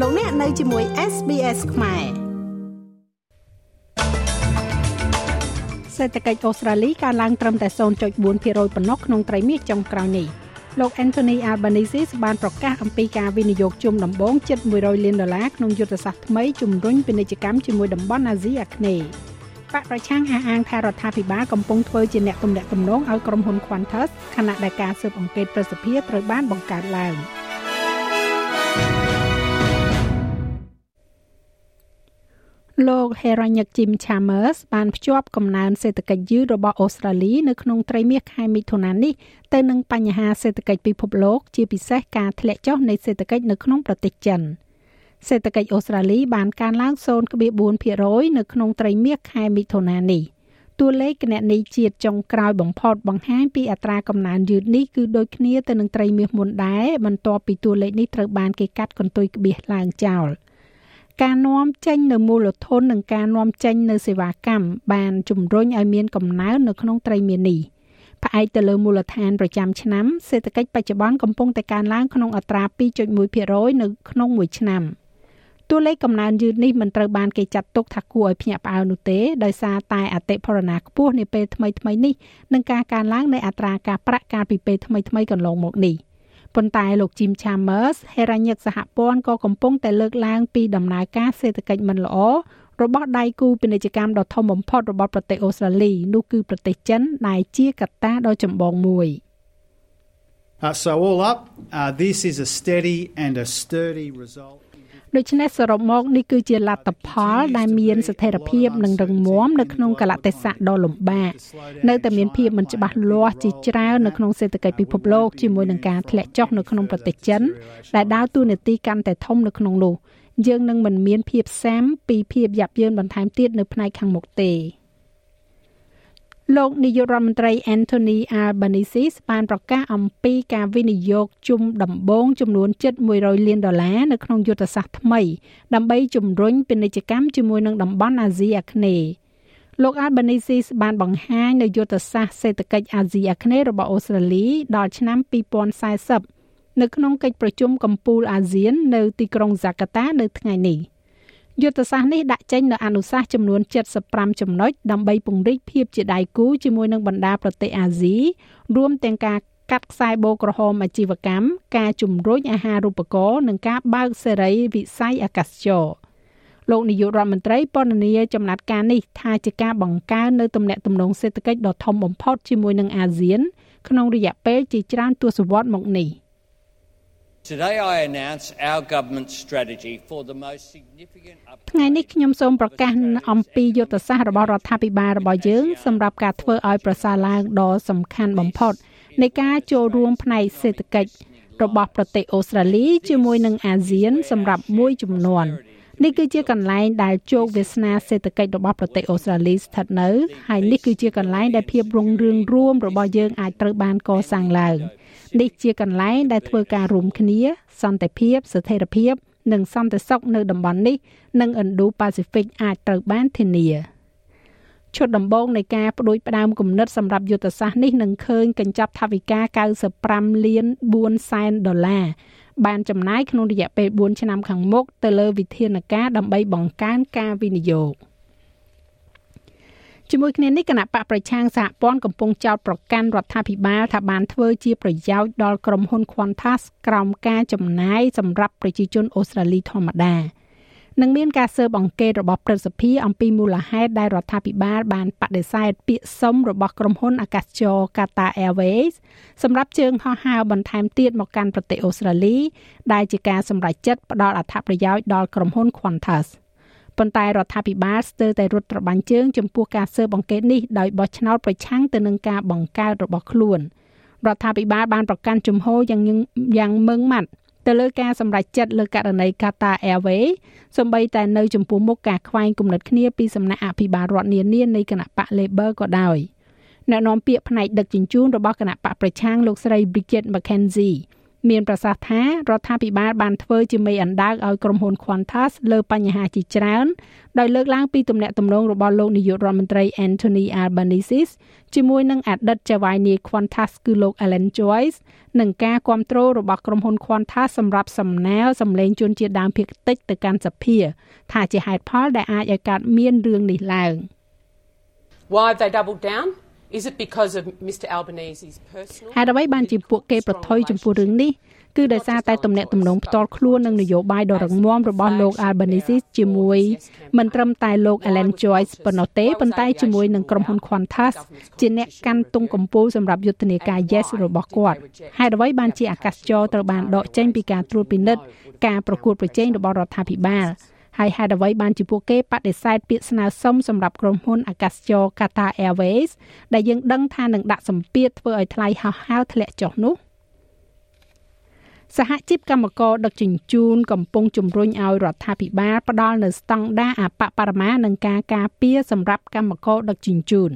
លោកអ្នកនៅជាមួយ SBS ខ្មែរសេដ្ឋកិច្ចអូស្ត្រាលីកើនឡើងត្រឹមតែ0.4%ប៉ុណ្ណោះក្នុងត្រីមាសចុងក្រោយនេះលោក Anthony Albanese បានប្រកាសអំពីការវិនិយោគជុំដំបូងជិត100លានដុល្លារក្នុងយុទ្ធសាស្ត្រថ្មីជំរុញពាណិជ្ជកម្មជាមួយតំបន់អាស៊ីអាគ្នេយ៍បកប្រឆាំងអះអាងថារដ្ឋាភិបាលកំពុងធ្វើជាអ្នកទម្លាក់ទំនងឲ្យក្រុមហ៊ុន Qantas ខណៈដែលការស៊ើបអង្កេតប្រសិទ្ធភាពត្រូវបានបង្កើតឡើង។ លោក Heranyck Jim Chalmers បានភ្ជាប់កំណើនសេដ្ឋកិច្ចយឺតរបស់អូស្ត្រាលីនៅក្នុងត្រីមាសខែមិថុនានេះទៅនឹងបញ្ហាសេដ្ឋកិច្ចពិភពលោក ជាពិសេសការធ្លាក់ចុះនៃសេដ្ឋកិច្ចនៅក្នុងប្រទេសចិនសេដ្ឋកិច្ចអូស្ត្រាលីបានកើនឡើង0.4%នៅក្នុងត្រីមាសខែមិថុនានេះតួលេខគណនេយ្យជាតិចុងក្រោយបំផុតបង្ហាញពីអត្រាកំណើនយឺតនេះគឺដូចគ្នាទៅនឹងត្រីមាសមុនដែរបន្ទាប់ពីតួលេខនេះត្រូវបានគេកាត់កន្ទុយក្បៀសឡើងចោល។ ការនាំចេញនៅមូលធននិងការនាំចេញនៅសេវាកម្មបានជំរុញឲ្យមានកំណើននៅក្នុងត្រីមាននេះផ្អែកទៅលើមូលដ្ឋានប្រចាំឆ្នាំសេដ្ឋកិច្ចបច្ចុប្បន្នកំពុងតែកើនឡើងក្នុងអត្រា2.1%នៅក្នុងមួយឆ្នាំតួលេខកំណើនយឺតនេះមិនត្រូវបានគេចាត់ទុកថាគួរឲ្យភ្ញាក់ផ្អើលនោះទេដោយសារតែអតិផរណាខ្ពស់នាពេលថ្មីៗនេះនិងការកើនឡើងនៃអត្រាការប្រាក់កាលពីពេលថ្មីៗកន្លងមកនេះ។ ប៉ុន្តែលោក Jim Chambers ហេរ៉ាញឹកសហព័ន្ធក៏កំពុងតែលើកឡើងពីដំណើរការសេដ្ឋកិច្ចមិនល្អរបស់ដៃគូពាណិជ្ជកម្មដ៏ធំបំផុតរបស់ប្រទេសអូស្ត្រាលីនោះគឺប្រទេសចិនដែលជាកត្តាដ៏ចម្បងមួយ Uh, so all up, uh, this is a steady and a sturdy result. ដូច្នេះសរុបមកនេះគឺជាលទ្ធផលដែលមានស្ថិរភាពនិងរឹងមាំនៅក្នុងកលៈទេសៈដ៏លំបាកនៅតែមានភាពមិនច្បាស់លាស់ជាច្រើននៅក្នុងសេដ្ឋកិច្ចពិភពលោកជាមួយនឹងការធ្លាក់ចុះនៅក្នុងប្រទេសចិនដែលដើរតួនាទីកាន់តែធំនៅក្នុងនោះយើងនឹងមិនមានភាពសាមពីភាពយ៉ាប់យ៉ឺនបន្ថែមទៀតនៅផ្នែកខាងមុខទេ លោកនាយករដ្ឋមន្ត្រី Anthony Albanese បានប្រកាសអំពីការវិនិយោគជុំដំបូងចំនួនជិត100លានដុល្លារនៅក្នុងយុទ្ធសាស្ត្រថ្មី ដើម្បីជំរុញពាណិជ្ជកម្មជាមួយនឹងតំបន់អាស៊ីអាគ្នេយ៍លោក Albanese បានបង្ហាញនៅយុទ្ធសាស្ត្រសេដ្ឋកិច្ចអាស៊ីអាគ្នេយ៍របស់អូស្ត្រាលីដល់ឆ្នាំ2040នៅក្នុងកិច្ចប្រជុំកំពូលអាស៊ាននៅទីក្រុងហ្សាកាតានៅថ្ងៃនេះ។ យុទ្ធសាស្ត្រនេះដាក់ចេញនៅអនុសាសន៍ចំនួន75ចំណុចដើម្បីពង្រីកភាពជាដៃគូជាមួយនឹងបណ្ដាប្រទេសអាស៊ីរួមទាំងការកាត់ខ្សែបូក្រហមអាជីវកម្មការជំរុញអាហារូបករណ៍និងការបើកសេរីវិស័យអាកាសចរណ៍លោកនាយករដ្ឋមន្ត្រីពណ៌នាចំណាត់ការនេះថាជាការបង្កើននៅទំនាក់ទំនងសេដ្ឋកិច្ចដ៏ធំបំផុតជាមួយនឹងអាស៊ាន ក្នុងរយៈពេលជាច្រើនទសវត្សរ៍មកនេះ។ Today I announce our government strategy for the most significant ថ្ងៃនេះខ្ញុំសូមប្រកាសអំពីយុទ្ធសាស្ត្ររបស់រដ្ឋាភិបាលរបស់យើងសម្រាប់ការធ្វើឲ្យប្រសើរឡើងដ៏សំខាន់បំផុតនៃការចូលរួមផ្នែកសេដ្ឋកិច្ចរបស់ប្រទេសអូស្ត្រាលីជាមួយនឹងអាស៊ានសម្រាប់មួយចំនួន នេះគឺជាកន្លែងដែលជោគវាសនាសេដ្ឋកិច្ចរបស់ប្រទេសអូស្ត្រាលីស្ថិតនៅហើយនេះគឺជាកន្លែងដែលភាពរុងរឿងរួមរបស់យើងអាចត្រូវបានកសាងឡើង។នេះជាកន្លែងដែលធ្វើការរួមគ្នា សន្តិភាពស្ថិរភាព និងសន្តិសុខនៅតំបន់នេះនិង Indo-Pacific អាចត្រូវបានធានាឈុតដំបូងនៃការបដួចផ្ដើមគំនិតសម្រាប់យុទ្ធសាស្ត្រនេះនឹងឃើញកញ្ចប់ថវិកា95លាន4សែនដុល្លារ បានចំណាយក្នុងរយៈពេល4ឆ្នាំខាងមុខទៅលើវិធានការដើម្បីបង្កើនការវិនិយោគ។ជាមួយគ្នានេះគណៈបកប្រឆាំងសហព័ន្ធកំពុងចោទប្រកាន់រដ្ឋាភិបាលថាបានធ្វើជាប្រយោជន៍ដល់ក្រុមហ៊ុន Qantas ក្រោមការចំណាយសម្រាប់ប្រជាជនអូស្ត្រាលីធម្មតា នឹងមានការស៊ើបអង្កេតរបស់ព្រឹទ្ធសភាអំពីមូលហេតុដែលរដ្ឋាភិបាលបានបដិសេធពាក្យសុំរបស់ក្រុមហ៊ុនអាកាសចរ Qatar Airways សម្រាប់ជើងហោះហើរបន្ថែមទៀតមកកាន់ប្រទេសអូស្ត្រាលី ដែលជាការសម្រេចចិត្តផ្ដល់អត្ថប្រយោជន៍ដល់ក្រុមហ៊ុន Qantas ។ប៉ុន្តែរដ្ឋាភិបាលស្ទើរតែរត់ត្របាញ់ជើងចំពោះការស៊ើបអង្កេតនេះដោយបោះឆ្នោតប្រឆាំងទៅនឹងការបង្កើតរបស់ខ្លួនរដ្ឋាភិបាលបានប្រកាន់ជំហរយ៉ាងយ៉ាងម៉ឺងម៉ាត់ ទៅលើការសម្រេចចិត្តលើករណី Qatar Airways សម្បីតែនៅចំពោះមុខការខ្វែងគំនិតគ្នាពីសំណាក់អភិបាលរដ្ឋនានានៃគណៈបក Labor ក៏ដោយអ្នកនាំពាក្យផ្នែកដឹកជញ្ជូនរបស់គណៈបកប្រឆាំងលោកស្រី Bridget McKenzie មានប្រសាសន៍ថារដ្ឋាភិបាលបានធ្វើជាមេអណ្ដើកឲ្យក្រុមហ៊ុន Qantas លើបញ្ហាជាច្រើនដោយលើកឡើងពីទំនាក់ទំនងរបស់លោកនាយករដ្ឋមន្ត្រី Anthony Albanese ជាមួយនឹងអតីតចៅហ្វាយនាយ Qantas គឺលោក Alan Joyce និងការគ្រប់គ្រងរបស់ក្រុមហ៊ុន Qantas សម្រាប់សំណើសម្លេងជនជាតិដើមភាគតិចទៅកាន់សភា ថាជាហេតុផលដែលអាចឲ្យកើតមានរឿងនេះឡើង Why have they doubled down? Is it because of Mr Albanese's personal ហេតុអ្វីបានជាពួកគេប្រថុយចំពោះរឿងនេះគឺដោយសារតែទំនាក់ទំនងផ្ទាល់ខ្លួននិងនយោបាយដ៏រឹងមាំរបស់លោក Albanese ជាមួយមិនត្រឹមតែលោក Alan Joyce ប៉ុណ្ណោះទេប៉ុន្តែជាមួយនឹងក្រុមហ៊ុន Qantas ជាអ្នកកាន់ទង់កម្ពុជាសម្រាប់យុទ្ធនាការ Yes របស់គាត់ហេតុអ្វីបានជាអាកាសចរត្រូវបានដកចេញពីការត្រួតពិនិត្យការប្រកួតប្រជែងរបស់រដ្ឋាភិបាល ហើយហេតុអ្វីបានជាពួកគេបដិសេធពាក្យស្នើសុំសម្រាប់ក្រុមហ៊ុនអាកាសចរ Qatar Airways ដែលយើងដឹងថានឹងដាក់សម្ពាធធ្វើឲ្យថ្លៃហោះហើរធ្លាក់ចុះនោះសហជីពកម្មករដឹកជញ្ជូនកំពុងជំរុញឲ្យរដ្ឋាភិបាលផ្ដល់នូវស្តង់ដារអបបរមានិងការការពារសម្រាប់កម្មករដឹកជញ្ជូន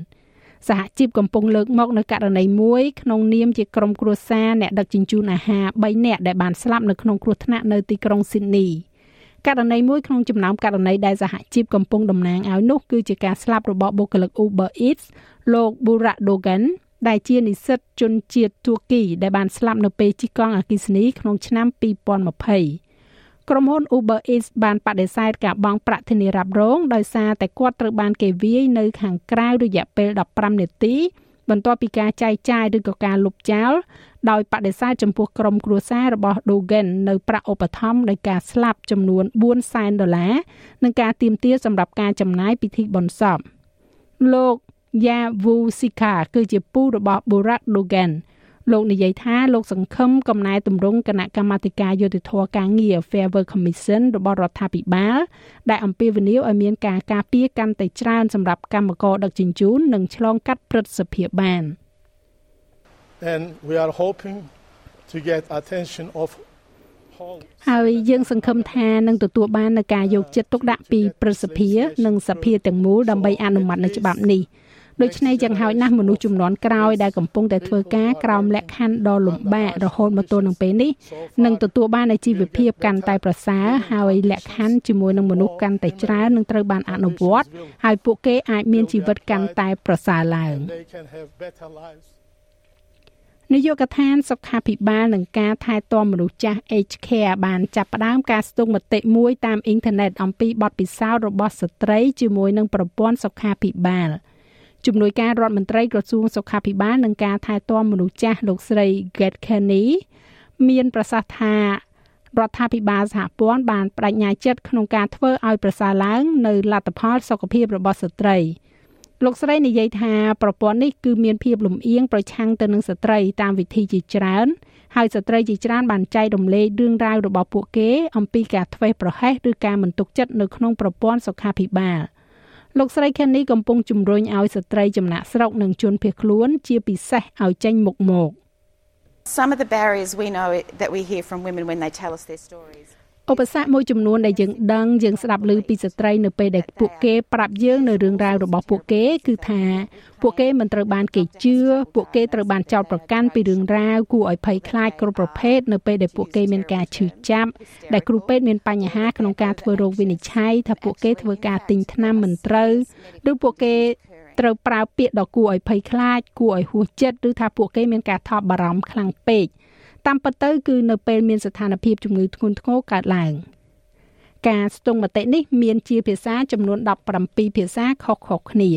សហជីពកំពុងលើកមកនៅករណីមួយក្នុងនាមជាក្រុមគ្រួសារអ្នកដឹកជញ្ជូនអាហារ3នាក់ដែលបានស្លាប់នៅក្នុងគ្រោះថ្នាក់នៅទីក្រុងស៊ីដនី។ ករណីមួយក្នុងចំណោមករណីដែលសហជីពកំពុងតំណាងឲ្យនោះគឺជាការស្លាប់របស់បុគ្គលិក Uber Eats លោក Burak Dogan ដែលជានិស្សិតជនជាតិទួរគីដែលបានស្លាប់នៅពេលជិះកង់អគ្គិសនីក្នុងឆ្នាំ2020ក្រុមហ៊ុន Uber Eats បានបដិសេធការបង់ប្រាក់ធានារ៉ាប់រងដោយសារតែគាត់ត្រូវបានគេវាយនៅខាងក្រៅរយៈពេល15នាទី បន្ទាប់ពីការចែកចាយឬក៏ការលុបចោលដោយបដិសេធចំពោះក្រុមគ្រួសាររបស់ Dogen នៅប្រាក់ឧបត្ថម្ភដោយការស្លាប់ចំនួន4សែនដុល្លារនិងការទាមទារសម្រាប់ការចំណាយពិធីបុណ្យសពលោក Yavu Sika គឺជាពូរបស់ Burak Dogen លោកនិយាយថាលោកសង្ឃឹមកំណែទម្រង់គណៈកម្មាធិការយុតិធធការងារ Fair Work Commission របស់រដ្ឋាភិបាលដែលអំពាវនាវឲ្យមានការការពារកាន់តែច្រើនសម្រាប់កម្មករដឹកជញ្ជូននិងឆ្លងកាត់ព្រឹទ្ធសភាបាន and we are hoping to get attention of ហើយយើងសង្ឃឹមថានឹងទទួលបាននូវការយកចិត្តទុកដាក់ពីប្រសិទ្ធិនិងសភាទាំងមូលដើម្បីអនុម័តនៅច្បាប់នេះ ដូច្នេះយ៉ាងហោចណាស់មនុស្សចំនួនក្រោយដែលកំពុងតែធ្វើការក្រោមលក្ខខណ្ឌដ៏លំបាករហូតមកទល់នឹងពេលនេះនឹងទទួលបាននូវជីវភាពកាន់តែប្រសើរហើយលក្ខខណ្ឌជាមួយនឹងមនុស្សកាន់តែច្រើននឹងត្រូវបានអនុវត្តហើយពួកគេអាចមានជីវិតកាន់តែប្រសើរឡើងនាយកដ្ឋានសុខាភិបាលនិងការថែទាំមនុស្សចាស់ Aged Care បានចាប់ផ្ដើមការស្ទង់មតិមួយតាមអ៊ីនធឺណិតអំពីបទពិសោធន៍របស់ស្ត្រីជាមួយនឹងប្រព័ន្ធសុខាភិបាល។ ជំនួយការរដ្ឋមន្ត្រីក្រសួងសុខាភិបាលនិងការថែទាំមនុស្សចាស់លោកស្រី Get Kenny មានប្រសាសន៍ថារដ្ឋាភិបាលសហព័ន្ធបានបដិញ្ញាចិត្តក្នុងការធ្វើឲ្យប្រសើរឡើងនៅលទ្ធផលសុខភាពរបស់ស្ត្រីលោកស្រីនិយាយថាប្រព័ន្ធនេះគឺមានភាពលំអៀងប្រឆាំងទៅនឹងស្ត្រីតាមវិធីជាច្រើនហើយស្ត្រីជាច្រើនបានចែករំលែករឿងរ៉ាវរបស់ពួកគេអំពីការធ្វេសប្រហែសឬការមិនទុកចិត្តនៅក្នុងប្រព័ន្ធសុខាភិបាល។ លោកស្រី Kenny កំពុងជំរុញឲ្យស្ត្រីចំណាក់ស្រុកនិងជនភៀសខ្លួនជាពិសេសឲ្យចេញមុខមក Some of the barriers we know that we hear from women when they tell us their stories ឧបសគ្គមួយចំនួនដែលយើងដឹងយើងស្ដាប់ឮពីស្ត្រីនៅពេលដែលពួកគេប្រាប់យើងនៅរឿងរ៉ាវរបស់ពួកគេ គឺថាពួកគេមិនត្រូវបានគេជឿពួកគេត្រូវបានចោទប្រកាន់ពីរឿងរ៉ាវគួរឲ្យភ័យខ្លាចគ្រប់ប្រភេទនៅពេលដែលពួកគេមានការឈឺចាប់ដែលគ្រូពេទ្យមានបញ្ហាក្នុងការធ្វើរោគវិនិច្ឆ័យថាពួកគេធ្វើការទិញថ្នាំមិនត្រូវឬពួកគេត្រូវប្រើពាក្យដ៏គួរឲ្យភ័យខ្លាចគួរឲ្យហួសចិត្តឬថាពួកគេមានការថប់បារម្ភខ្លាំងពេក តាមពិតទៅគឺនៅពេលមានស្ថានភាពជំងឺធ្ងន់ធ្ងរកើតឡើងការស្ទង់មតិនេះមានជាភាសាចំនួន17ភាសាខុសៗគ្នា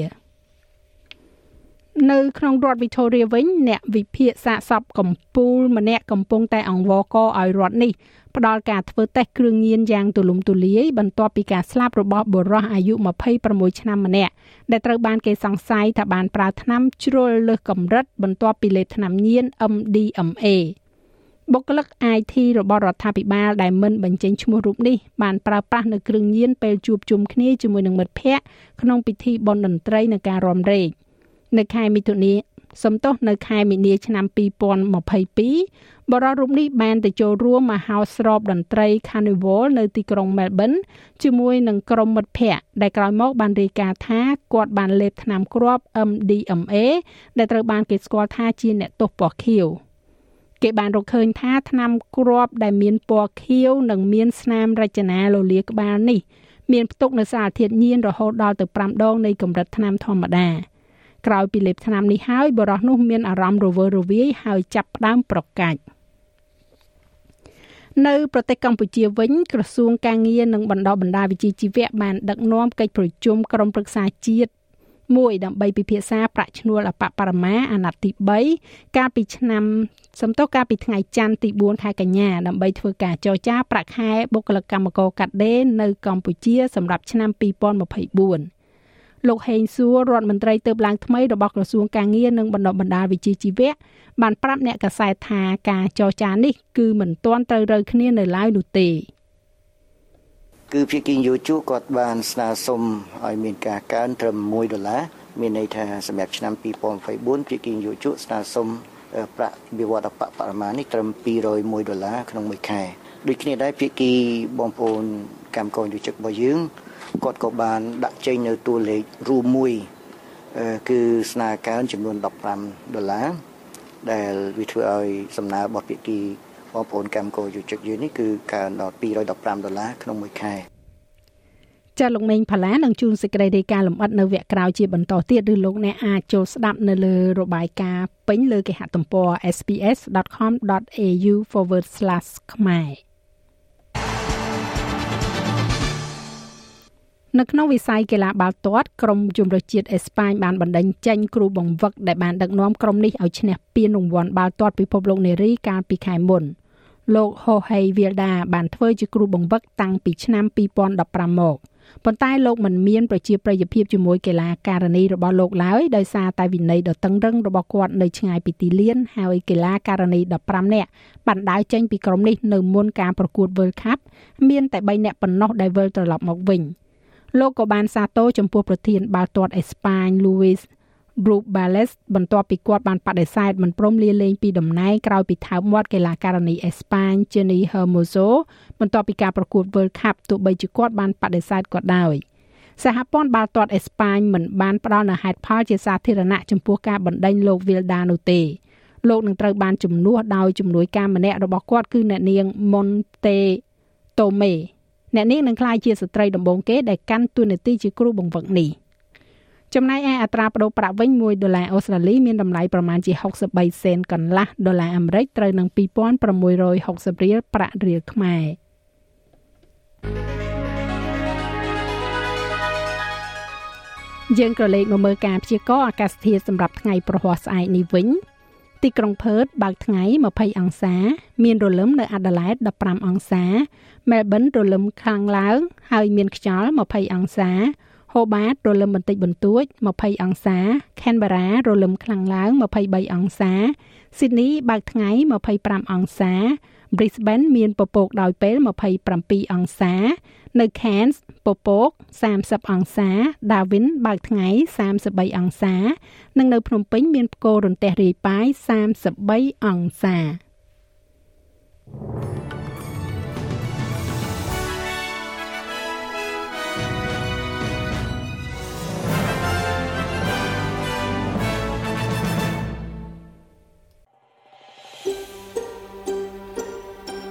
នៅក្នុងរដ្ឋ Victoria វិញអ្នកវិភាគសាកសពកម្ពុជាម្នាក់កំពុងតែអង្វរកឲ្យរដ្ឋនេះផ្ដល់ការធ្វើតេស្តគ្រឿងញៀនយ៉ាងទូលំទូលាយបន្ទាប់ពីការស្លាប់របស់បុរសអាយុ26ឆ្នាំម្នាក់ដែលត្រូវបានគេសង្ស័យថាបានប្រើថ្នាំជ្រុលលើសកម្រិតបន្ទាប់ពីលេបថ្នាំញៀន MDMA បុគ្គលិក IT របស់រដ្ឋាភិបាលដែលមិនបញ្ចេញឈ្មោះរូបនេះបានប្រើប្រាស់នៅគ្រឿងញៀនពេលជួបជុំគ្នាជាមួយនឹងមិត្តភ័ក្តិក្នុងពិធីបុណ្យតន្ត្រីនៅការរំលែកនៅខែមិថុនាសំទោសនៅខែមីនាឆ្នាំ2022បរិរូបនេះបានទៅចូលរួមមហោស្រពតន្ត្រី Carnival នៅទីក្រុង Melbourne ជាមួយនឹងក្រុមមិត្តភ័ក្តិដែលក្រោយមកបានរាយការណ៍ថាគាត់បានលេបថ្នាំគ្រាប់ MDMA ដែលត្រូវបានគេស្គាល់ថាជាអ្នកទោសពណ៌ខៀវ។ គេបានរកឃើញថាថ្នាំគ្រាប់ដែលមានពណ៌ខៀវនិងមានស្នាមរចនាលលាក្បាលនេះមានផ្ទុកនៅសារធាតុញៀនរហូតដល់ទៅ5ដងនៃកម្រិតថ្នាំធម្មតាក្រោយពីលេបថ្នាំនេះហើយបរិះនោះមានអារម្មណ៍រវើរវាយហើយចាប់ផ្ដើមប្រកាច់នៅប្រទេសកម្ពុជាវិញក្រសួងការងារនិងបណ្ដុះបណ្ដាលវិជ្ជាជីវៈបានដឹកនាំកិច្ចប្រជុំក្រុមប្រឹក្សាជាតិ មួយដើម្បីពិភាក្សាប្រាក់ឈ្នួលអបបរមាអាណត្តិទី3កាលពីឆ្នាំសំទោសកាលពីថ្ងៃច័ន្ទទី4ខែកញ្ញាដើម្បីធ្វើការចរចាប្រាក់ខែបុគ្គលិកកម្មករកាត់ដេរនៅកម្ពុជាសម្រាប់ឆ្នាំ2024លោកហេងសួររដ្ឋមន្ត្រីទៅឡើងថ្មីរបស់ក្រសួងការងារនិងបណ្ដុះបណ្ដាលវិជ្ជាជីវៈបានប្រាប់អ្នកកសែតថាការចរចានេះគឺមិនទាន់ត្រូវរើគ្នានៅឡើយនោះទេ គឺភាគីយោជូគាត់បានស្នើសុំឲ្យមានការកើនត្រឹម1ដុល្លារមានន័យថាសម្រាប់ឆ្នាំ2024ភាគីយោជូស្នើសុំប្រាក់វិវត្តបបរមានេះត្រឹម201ដុល្លារក្នុងមួយខែដូចគ្នាដែរភាគីបងប្អូនកម្មករយុជិករបស់យើងគាត់ក៏បានដាក់ចេញនៅតួលេខរួមមួយគឺស្នើកើនចំនួន15ដុល្លារដែលវាធ្វើឲ្យសំណើរបស់ភាគី បងប្អូនកម្មករយុជិកយើងនេះគឺកើនដល់215ដុល្លារក្នុងមួយខែចាលោកមេងផាឡានឹងជួនសេចក្តីរាយការណ៍លម្អិតនៅវគ្គក្រោយជាបន្តទៀតឬលោកអ្នកអាចចូលស្ដាប់នៅលើរបាយការណ៍ពេញលើគេហទំព័រ sps.com.au/ ខ្មែរនៅក្នុងវិស័យកីឡាបាល់ទាត់ក្រុមជម្រើសជាតិអេស្ប៉ាញបានបណ្ដេញចេញគ្រូបង្វឹកដែលបានដឹកនាំក្រុមនេះឲ្យឈ្នះពានរង្វាន់បាល់ទាត់ពិភពលោកនារីកាលពីខែមុន លោក Jorge Vilda បានធ្វើជាគ្រូបង្វឹកតាំងពីឆ្នាំ2015មកប៉ុន្តែលោកមិនមានប្រជាប្រិយភាពជាមួយកីឡាករនីរបស់លោកឡើយដោយសារតែវិន័យដ៏តឹងរឹងរបស់គាត់នៅឆ្ងាយពីទីលានហើយកីឡាករនី15នាក់បានដើរចេញពីក្រុមនេះនៅមុនការប្រកួត World Cup មានតែ3នាក់ប៉ុណ្ណោះដែលវិលត្រឡប់មកវិញ។លោកក៏បានសាទរចំពោះប្រធានបាល់ទាត់អេស្ប៉ាញ Luis Rubiales បន្ទាប់ពីគាត់បានបដិសេធមិនព្រមលាលែងពីតំណែងក្រោយពីថើបមាត់កីឡាករនីអេស្ប៉ាញ Jenny Hermoso បន្ទាប់ពីការប្រកួត World Cup ទោះបីជាគាត់បានបដិសេធក៏ដោយសហព័ន្ធបាល់ទាត់អេស្ប៉ាញមិនបានផ្ដល់នូវហេតុផលជាសាធារណៈចំពោះការបណ្ដេញលោក Vilda នោះទេលោកនឹងត្រូវបានជំនួសដោយជំនួយការម្នាក់របស់គាត់គឺអ្នកនាង Monte Tome អ្នកនាងនឹងក្លាយជាស្ត្រីដំបូងគេដែលកាន់តួនាទីជាគ្រូបង្វឹកនេះ ចំណែកឯអត្រាប្តូរប្រាក់វិញ1ដុល្លារអូស្ត្រាលីមានតម្លៃប្រមាណជា63សេនកន្លះដុល្លារអាមេរិកត្រូវនឹង2660រៀលប្រាក់រៀលខ្មែរយើងក៏លេខមកមើលការព្យាករណ៍អាកាសធាតុសម្រាប់ថ្ងៃប្រហ័សស្អែកនេះវិញទីក្រុងផឺតបើកថ្ងៃ20អង្សា មានរលឹមនៅអាដាលេដ15អង្សាមែលប៊នរលឹមខ្លាំងឡើង ហើយមានខ្យល់20អង្សា ហូបាតរលឹមបន្តិចបន្តួច20អង្សាខេនបារ៉ារលឹមខ្លាំងឡើង23អង្សាស៊ីដនីបើកថ្ងៃ25អង្សា Brisbane មានពពកដោយពេល27អង្សា នៅ Cairns ពពក30អង្សា Darwin បើកថ្ងៃ33អង្សា និងនៅភ្នំពេញមានផ្គររន្ទះរាយប៉ាយ33អង្សា